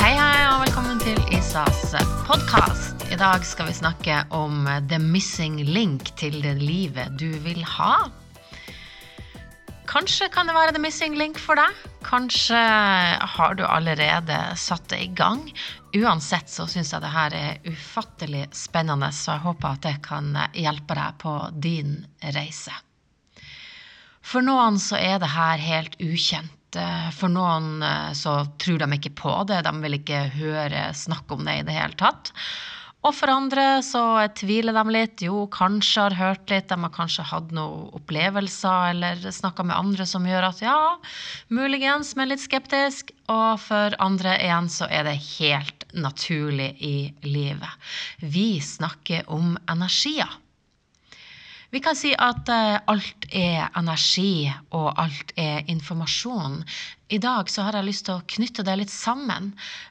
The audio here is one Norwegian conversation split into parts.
Hei, hei, og velkommen til Isas podkast. I dag skal vi snakke om the missing link til det livet du vil ha. Kanskje kan det være the missing link for deg. Kanskje har du allerede satt det i gang. Uansett så syns jeg det her er ufattelig spennende, så jeg håper at det kan hjelpe deg på din reise. For noen så er det her helt ukjent. For noen eh, så tror de ikke på det, de vil ikke høre snakk om det i det hele tatt. Og for andre så tviler de litt. Jo, kanskje har hørt litt, de har kanskje hatt noen opplevelser eller snakka med andre som gjør at ja, muligens, men litt skeptisk. Og for andre igjen så er det helt naturlig i livet. Vi snakker om energier. Vi kan si at uh, alt er energi, og alt er informasjon. I dag så har jeg lyst til å knytte det litt sammen,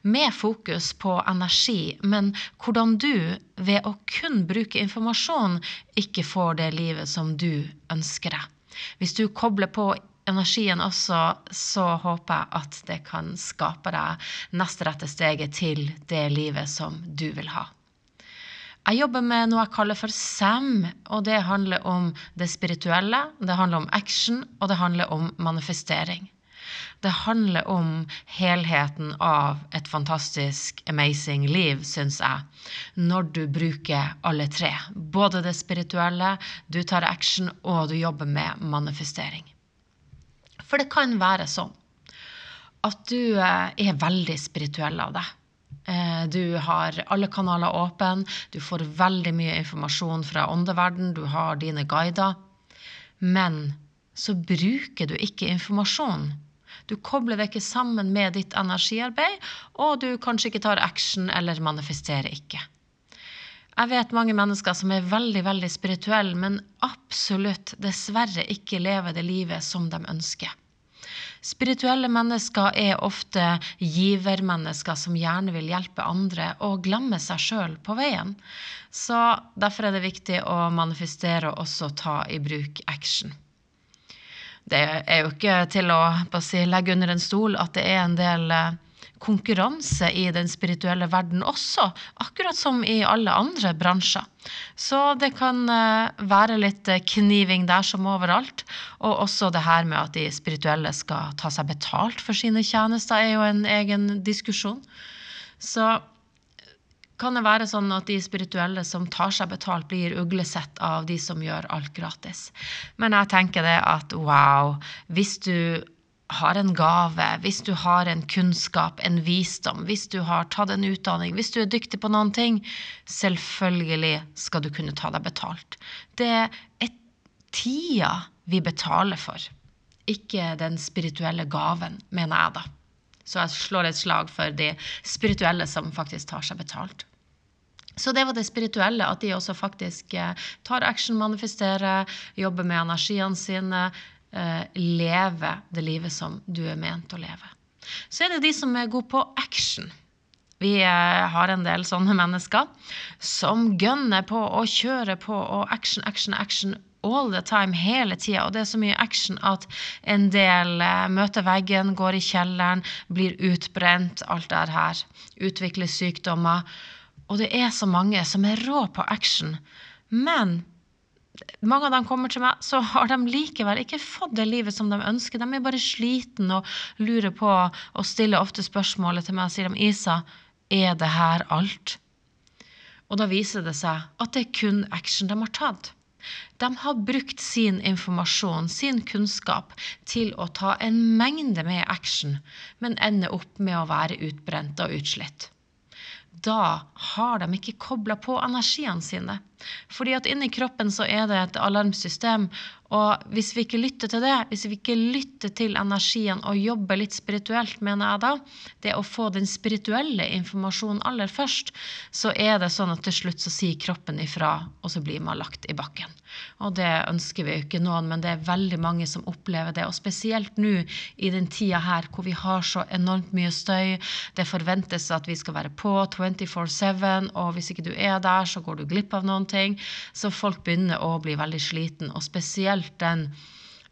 med fokus på energi, men hvordan du ved å kun bruke informasjon ikke får det livet som du ønsker deg. Hvis du kobler på energien også, så håper jeg at det kan skape deg neste rette steget til det livet som du vil ha. Jeg jobber med noe jeg kaller for SAM, og det handler om det spirituelle, det handler om action, og det handler om manifestering. Det handler om helheten av et fantastisk, amazing liv, syns jeg, når du bruker alle tre. Både det spirituelle, du tar action, og du jobber med manifestering. For det kan være sånn at du eh, er veldig spirituell av deg. Eh, du har alle kanaler åpne, du får veldig mye informasjon fra åndeverden, du har dine guider. Men så bruker du ikke informasjon. Du kobler det ikke sammen med ditt energiarbeid, og du kanskje ikke tar action eller manifesterer ikke. Jeg vet mange mennesker som er veldig veldig spirituelle, men absolutt dessverre ikke lever det livet som de ønsker. Spirituelle mennesker er ofte givermennesker som gjerne vil hjelpe andre og glemme seg sjøl på veien. Så derfor er det viktig å manifestere og også ta i bruk action. Det er jo ikke til å si, legge under en stol at det er en del eh, konkurranse i den spirituelle verden også, akkurat som i alle andre bransjer. Så det kan eh, være litt eh, kniving der som overalt. Og også det her med at de spirituelle skal ta seg betalt for sine tjenester, er jo en egen diskusjon. Så kan det være sånn at de spirituelle som tar seg betalt, blir uglesett av de som gjør alt gratis. Men jeg tenker det at wow, hvis du har en gave, hvis du har en kunnskap, en visdom, hvis du har tatt en utdanning, hvis du er dyktig på noen ting, selvfølgelig skal du kunne ta deg betalt. Det er tida vi betaler for, ikke den spirituelle gaven, mener jeg da. Så jeg slår et slag for de spirituelle som faktisk tar seg betalt. Så det var det spirituelle, at de også faktisk eh, tar action, manifesterer, jobber med energiene sine, leve det livet som du er ment å leve. Så er det de som er gode på action. Vi eh, har en del sånne mennesker som gønner på og kjører på og action, action, action all the time, hele tida. Og det er så mye action at en del eh, møter veggen, går i kjelleren, blir utbrent, alt det her. Utvikler sykdommer. Og det er så mange som er rå på action. Men mange av dem kommer til meg, så har de likevel ikke fått det livet som de ønsker. De er bare sliten og lurer på og stiller ofte spørsmålet til meg og sier de, Isa, er det her alt? Og da viser det seg at det er kun action de har tatt. De har brukt sin informasjon, sin kunnskap, til å ta en mengde med action, men ender opp med å være utbrent og utslitt da har de ikke kobla på energiene sine. Fordi at inni kroppen så er det et alarmsystem, og hvis vi ikke lytter til det, hvis vi ikke lytter til energien og jobber litt spirituelt, mener jeg da, det å få den spirituelle informasjonen aller først, så er det sånn at til slutt så sier kroppen ifra, og så blir man lagt i bakken. Og det ønsker vi jo ikke noen, men det er veldig mange som opplever det. Og spesielt nå i den tida her hvor vi har så enormt mye støy. Det forventes at vi skal være på 24-7, og hvis ikke du er der, så går du glipp av noen ting. Så folk begynner å bli veldig sliten, og spesielt den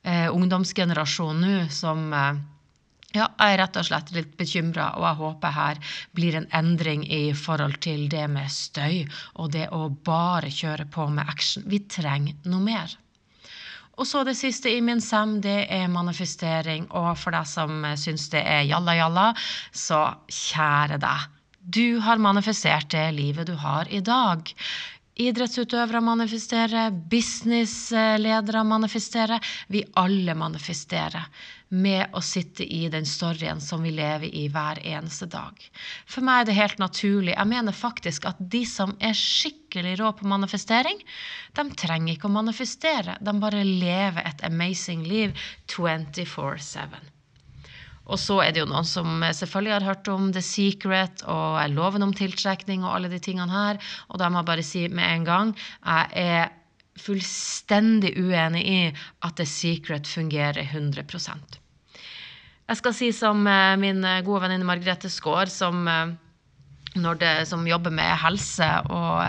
eh, ungdomsgenerasjonen nå som eh, Ja, jeg er rett og slett litt bekymra, og jeg håper her blir en endring i forhold til det med støy og det å bare kjøre på med action. Vi trenger noe mer. Og så det siste i min sem, det er manifestering. Og for deg som syns det er jalla-jalla, så kjære deg. Du har manifestert det livet du har i dag. Idrettsutøvere manifesterer, businessledere manifesterer. Vi alle manifesterer med å sitte i den storyen som vi lever i hver eneste dag. For meg er det helt naturlig. Jeg mener faktisk at de som er skikkelig rå på manifestering, de trenger ikke å manifestere. De bare lever et amazing liv 24-7. Og så er det jo noen som selvfølgelig har hørt om The Secret og loven om tiltrekning og alle de tingene her. Og da må jeg bare si med en gang jeg er fullstendig uenig i at The Secret fungerer 100% Jeg skal si som eh, min gode venninne Margrethe Skaar, som, eh, som jobber med helse og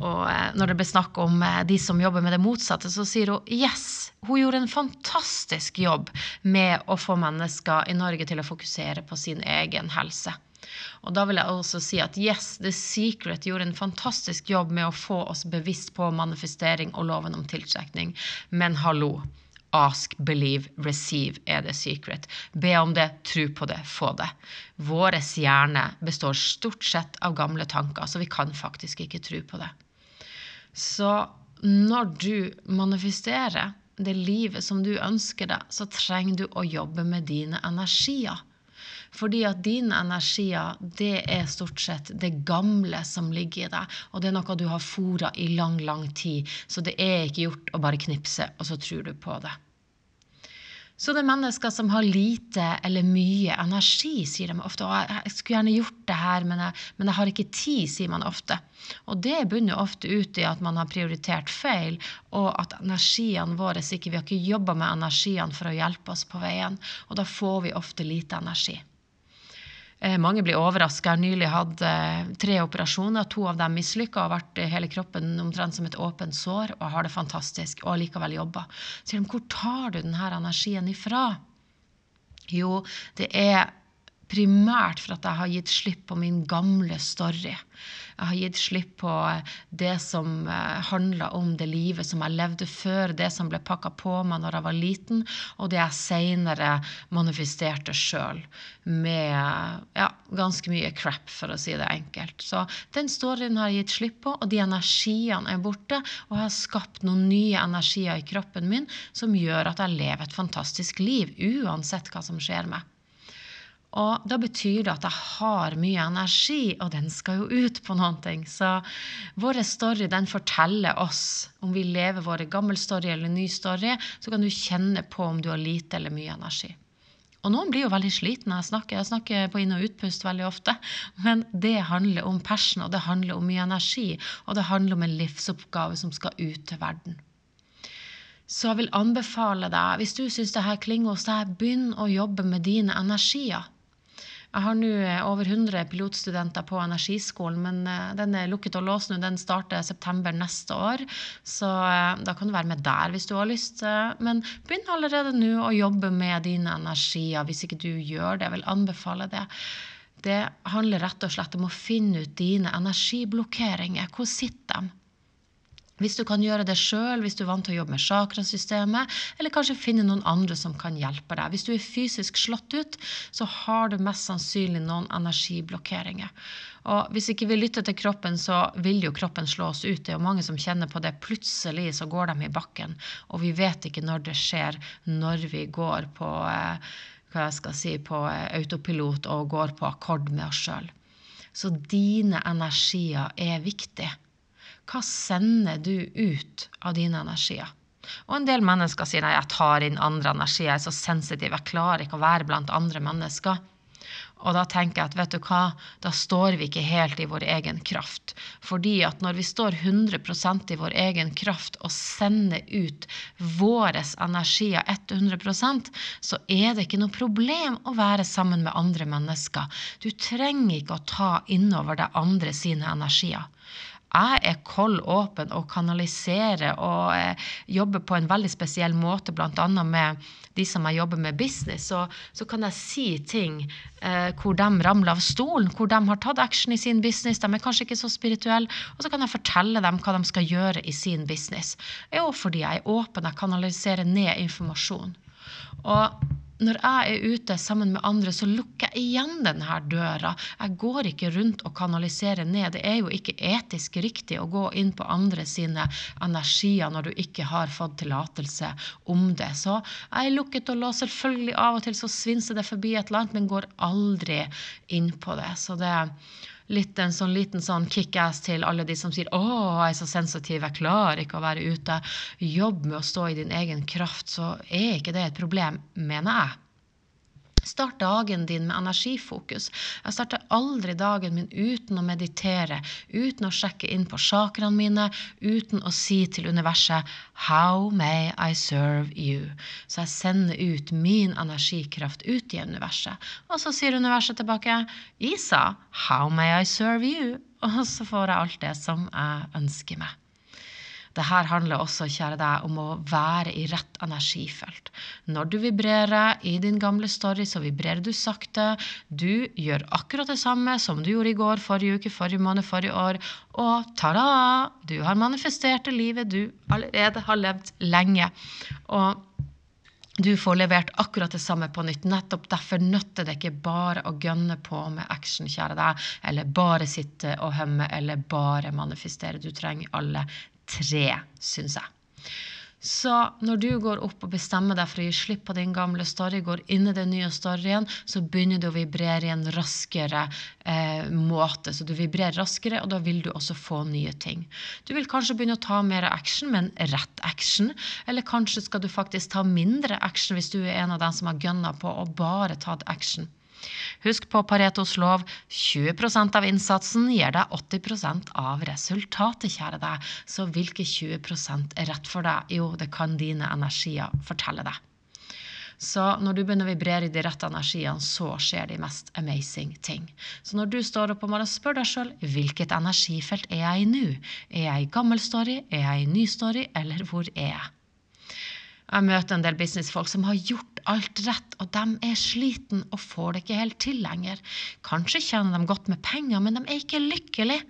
og eh, når det blir snakk om eh, de som jobber med det motsatte, så sier hun yes. Hun gjorde en fantastisk jobb med å få mennesker i Norge til å fokusere på sin egen helse. Og da vil jeg også si at yes, The Secret gjorde en fantastisk jobb med å få oss bevisst på manifestering og loven om tiltrekning. Men hallo. Ask, believe, receive er the secret. Be om det, tro på det, få det. Vår hjerne består stort sett av gamle tanker, så vi kan faktisk ikke tro på det. Så når du manifesterer det livet som du ønsker deg, så trenger du å jobbe med dine energier. Fordi at dine energier, det er stort sett det gamle som ligger i deg. Og det er noe du har fora i lang, lang tid. Så det er ikke gjort å bare knipse, og så tror du på det. Så det er mennesker som har lite eller mye energi, sier de ofte. Og jeg skulle gjerne gjort det her, men jeg, men jeg har ikke tid, sier man ofte. Og det bunner ofte ut i at man har prioritert feil, og at energiene våre ikke Vi har ikke jobba med energiene for å hjelpe oss på veien, og da får vi ofte lite energi. Eh, mange blir overraska. Jeg har nylig hatt eh, tre operasjoner. To av dem mislykka og har vært hele kroppen omtrent som et åpent sår og har det fantastisk og likevel jobba. Sier de, hvor tar du denne energien ifra? Jo, det er primært for at jeg har gitt slipp på min gamle story. Jeg har gitt slipp på det som eh, handla om det livet som jeg levde før, det som ble pakka på meg når jeg var liten, og det jeg seinere manifesterte sjøl med ja, ganske mye crap, for å si det enkelt. Så den storyen har jeg gitt slipp på, og de energiene er borte, og jeg har skapt noen nye energier i kroppen min som gjør at jeg lever et fantastisk liv, uansett hva som skjer meg. Og da betyr det at jeg har mye energi, og den skal jo ut på noe. Så vår story den forteller oss om vi lever våre gammel story eller ny story, så kan du kjenne på om du har lite eller mye energi. Og noen blir jo veldig slitne. Jeg snakker, jeg snakker på inn- og utpust veldig ofte. Men det handler om passion, og det handler om mye energi. Og det handler om en livsoppgave som skal ut til verden. Så jeg vil anbefale deg, hvis du syns det her klinger hos deg, begynn å jobbe med dine energier. Jeg har nå eh, over 100 pilotstudenter på Energiskolen, men eh, den er lukket og låst nå. Den starter september neste år, så eh, da kan du være med der hvis du har lyst. Men begynn allerede nå å jobbe med dine energier hvis ikke du gjør det. Jeg vil anbefale det. Det handler rett og slett om å finne ut dine energiblokkeringer. Hvor sitter de? Hvis du kan gjøre det sjøl, hvis du er vant til å jobbe med chakrasystemet, eller kanskje finne noen andre som kan hjelpe deg. Hvis du er fysisk slått ut, så har du mest sannsynlig noen energiblokkeringer. Og hvis ikke vi lytter til kroppen, så vil jo kroppen slå oss ut. Det er jo mange som kjenner på det. Plutselig så går de i bakken, og vi vet ikke når det skjer, når vi går på eh, hva jeg skal si, på eh, autopilot og går på akkord med oss sjøl. Så dine energier er viktige. Hva sender du ut av dine energier? Og en del mennesker sier nei, jeg tar inn andre energier, jeg er så sensitiv, jeg klarer ikke å være blant andre mennesker. Og da tenker jeg at vet du hva, da står vi ikke helt i vår egen kraft. Fordi at når vi står 100% i vår egen kraft og sender ut våre energier 100% så er det ikke noe problem å være sammen med andre mennesker. Du trenger ikke å ta innover deg andre sine energier. Jeg er kold åpen og kanaliserer og eh, jobber på en veldig spesiell måte, bl.a. med de som jeg jobber med business. Så, så kan jeg si ting eh, hvor de ramler av stolen, hvor de har tatt action i sin business. De er kanskje ikke så spirituelle. Og så kan jeg fortelle dem hva de skal gjøre i sin business. Jo, fordi jeg er åpen, jeg kanaliserer ned informasjon. Og når jeg er ute sammen med andre, så lukker jeg igjen denne døra. Jeg går ikke rundt og kanaliserer ned. Det er jo ikke etisk riktig å gå inn på andre sine energier når du ikke har fått tillatelse om det. Så jeg er lukket og låst. Selvfølgelig av og til så svinser det forbi et eller annet, men går aldri inn på det. Så det er litt en sånn liten sånn kickass til alle de som sier 'Å, jeg er så sensitiv, jeg klarer ikke å være ute'. Jobb med å stå i din egen kraft, så er ikke det et problem, mener jeg. Start dagen din med energifokus. Jeg starter aldri dagen min uten å meditere, uten å sjekke inn på chakraene mine, uten å si til universet 'How may I serve you?' Så jeg sender ut min energikraft ut i universet. Og så sier universet tilbake 'Isa, how may I serve you?' Og så får jeg alt det som jeg ønsker meg. Det her handler også kjære deg, om å være i rett energifelt. Når du vibrerer i din gamle story, så vibrerer du sakte. Du gjør akkurat det samme som du gjorde i går, forrige uke, forrige måned, forrige år. Og ta-da! Du har manifestert det livet du allerede har levd lenge. Og du får levert akkurat det samme på nytt. Nettopp derfor nytter det ikke bare å gønne på med action, kjære deg, eller bare sitte og hømme, eller bare manifestere. Du trenger alle tre, syns jeg. Så når du går opp og bestemmer deg for å gi slipp på din gamle story, går inn i den nye storyen, så begynner du å vibrere i en raskere eh, måte. Så du vibrerer raskere, og da vil du også få nye ting. Du vil kanskje begynne å ta mer action, men rett action. Eller kanskje skal du faktisk ta mindre action hvis du er en av dem som har gønna på og bare tatt action. Husk på Paretos lov 20% av innsatsen gir deg 80% av resultatet, kjære deg. Så hvilke 20% er rett for deg? Jo, det kan dine energier fortelle deg. Så når du begynner å vibrere i de rette energiene, så skjer de mest amazing ting. Så når du står opp om morgenen, spør deg sjøl hvilket energifelt er jeg i nå? Er jeg i gammel story, er jeg i ny story, eller hvor er jeg? Jeg møter en del businessfolk som har gjort alt rett, og de er sliten og får det ikke helt til lenger. Kanskje tjener de godt med penger, men de er ikke lykkelige.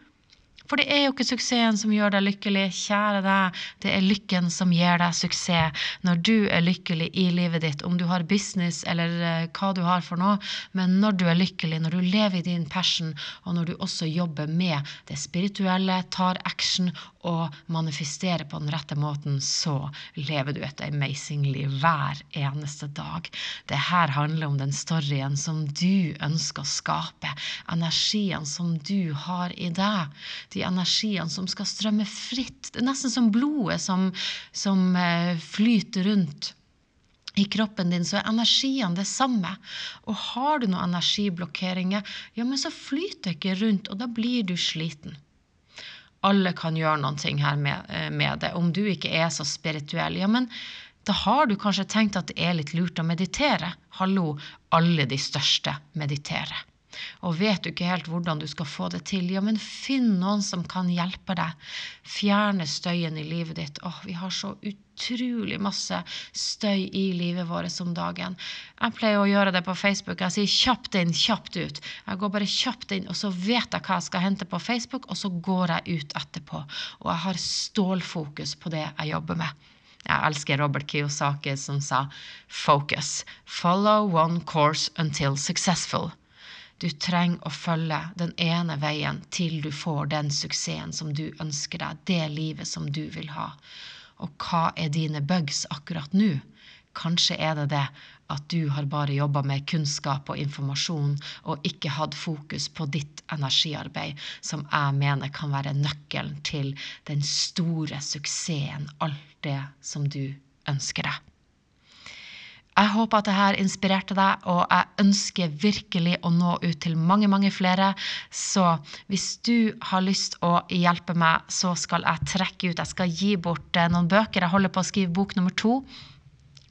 For det er jo ikke suksessen som gjør deg lykkelig, kjære deg. Det er lykken som gir deg suksess. Når du er lykkelig i livet ditt, om du har business eller uh, hva du har for noe, men når du er lykkelig, når du lever i din passion, og når du også jobber med det spirituelle, tar action og manifesterer på den rette måten, så lever du et amazing liv hver eneste dag. Det her handler om den storyen som du ønsker å skape, energien som du har i deg. De energiene som skal strømme fritt. Det er nesten som blodet som, som eh, flyter rundt i kroppen din, så er energiene det samme. Og har du noen energiblokkeringer, ja, men så flyter det ikke rundt, og da blir du sliten. Alle kan gjøre noe her med, eh, med det. Om du ikke er så spirituell, ja, men da har du kanskje tenkt at det er litt lurt å meditere. Hallo, alle de største mediterer. Og vet du ikke helt hvordan du skal få det til, ja, men finn noen som kan hjelpe deg. Fjerne støyen i livet ditt. Åh, vi har så utrolig masse støy i livet vårt om dagen. Jeg pleier å gjøre det på Facebook. Jeg sier kjapt inn, kjapt ut. Jeg går bare kjapt inn, og så vet jeg hva jeg skal hente på Facebook, og så går jeg ut etterpå. Og jeg har stålfokus på det jeg jobber med. Jeg elsker Robert Kiyosaki som sa 'focus'. Follow one course until successful. Du trenger å følge den ene veien til du får den suksessen som du ønsker deg, det livet som du vil ha. Og hva er dine bugs akkurat nå? Kanskje er det det at du har bare jobba med kunnskap og informasjon og ikke hatt fokus på ditt energiarbeid, som jeg mener kan være nøkkelen til den store suksessen, alt det som du ønsker deg. Jeg håper at dette inspirerte deg, og jeg ønsker virkelig å nå ut til mange, mange flere. Så hvis du har lyst å hjelpe meg, så skal jeg trekke ut Jeg skal gi bort eh, noen bøker. Jeg holder på å skrive bok nummer to.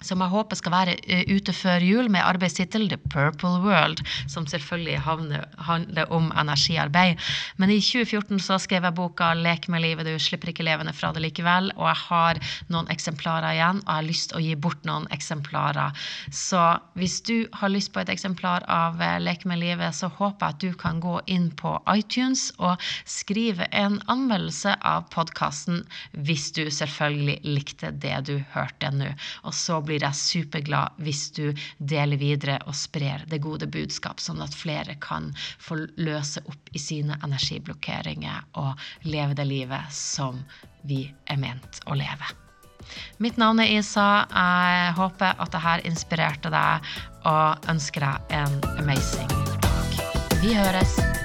Som jeg håper skal være eh, ute før jul, med arbeidstittel The Purple World, som selvfølgelig handler om energiarbeid. Men i 2014 så skrev jeg boka 'Lek med livet, du slipper ikke levende fra det likevel', og jeg har noen eksemplarer igjen, og jeg har lyst til å gi bort noen eksemplarer. Så hvis du har lyst på et eksemplar av eh, 'Lek med livet', så håper jeg at du kan gå inn på iTunes og skrive en anmeldelse av podkasten, hvis du selvfølgelig likte det du hørte nå. Og så blir blir jeg superglad hvis du deler videre og sprer det gode budskap, sånn at flere kan få løse opp i sine energiblokkeringer og leve det livet som vi er ment å leve. Mitt navn er Isa. Jeg håper at dette inspirerte deg, og ønsker deg en amazing dag. Vi høres.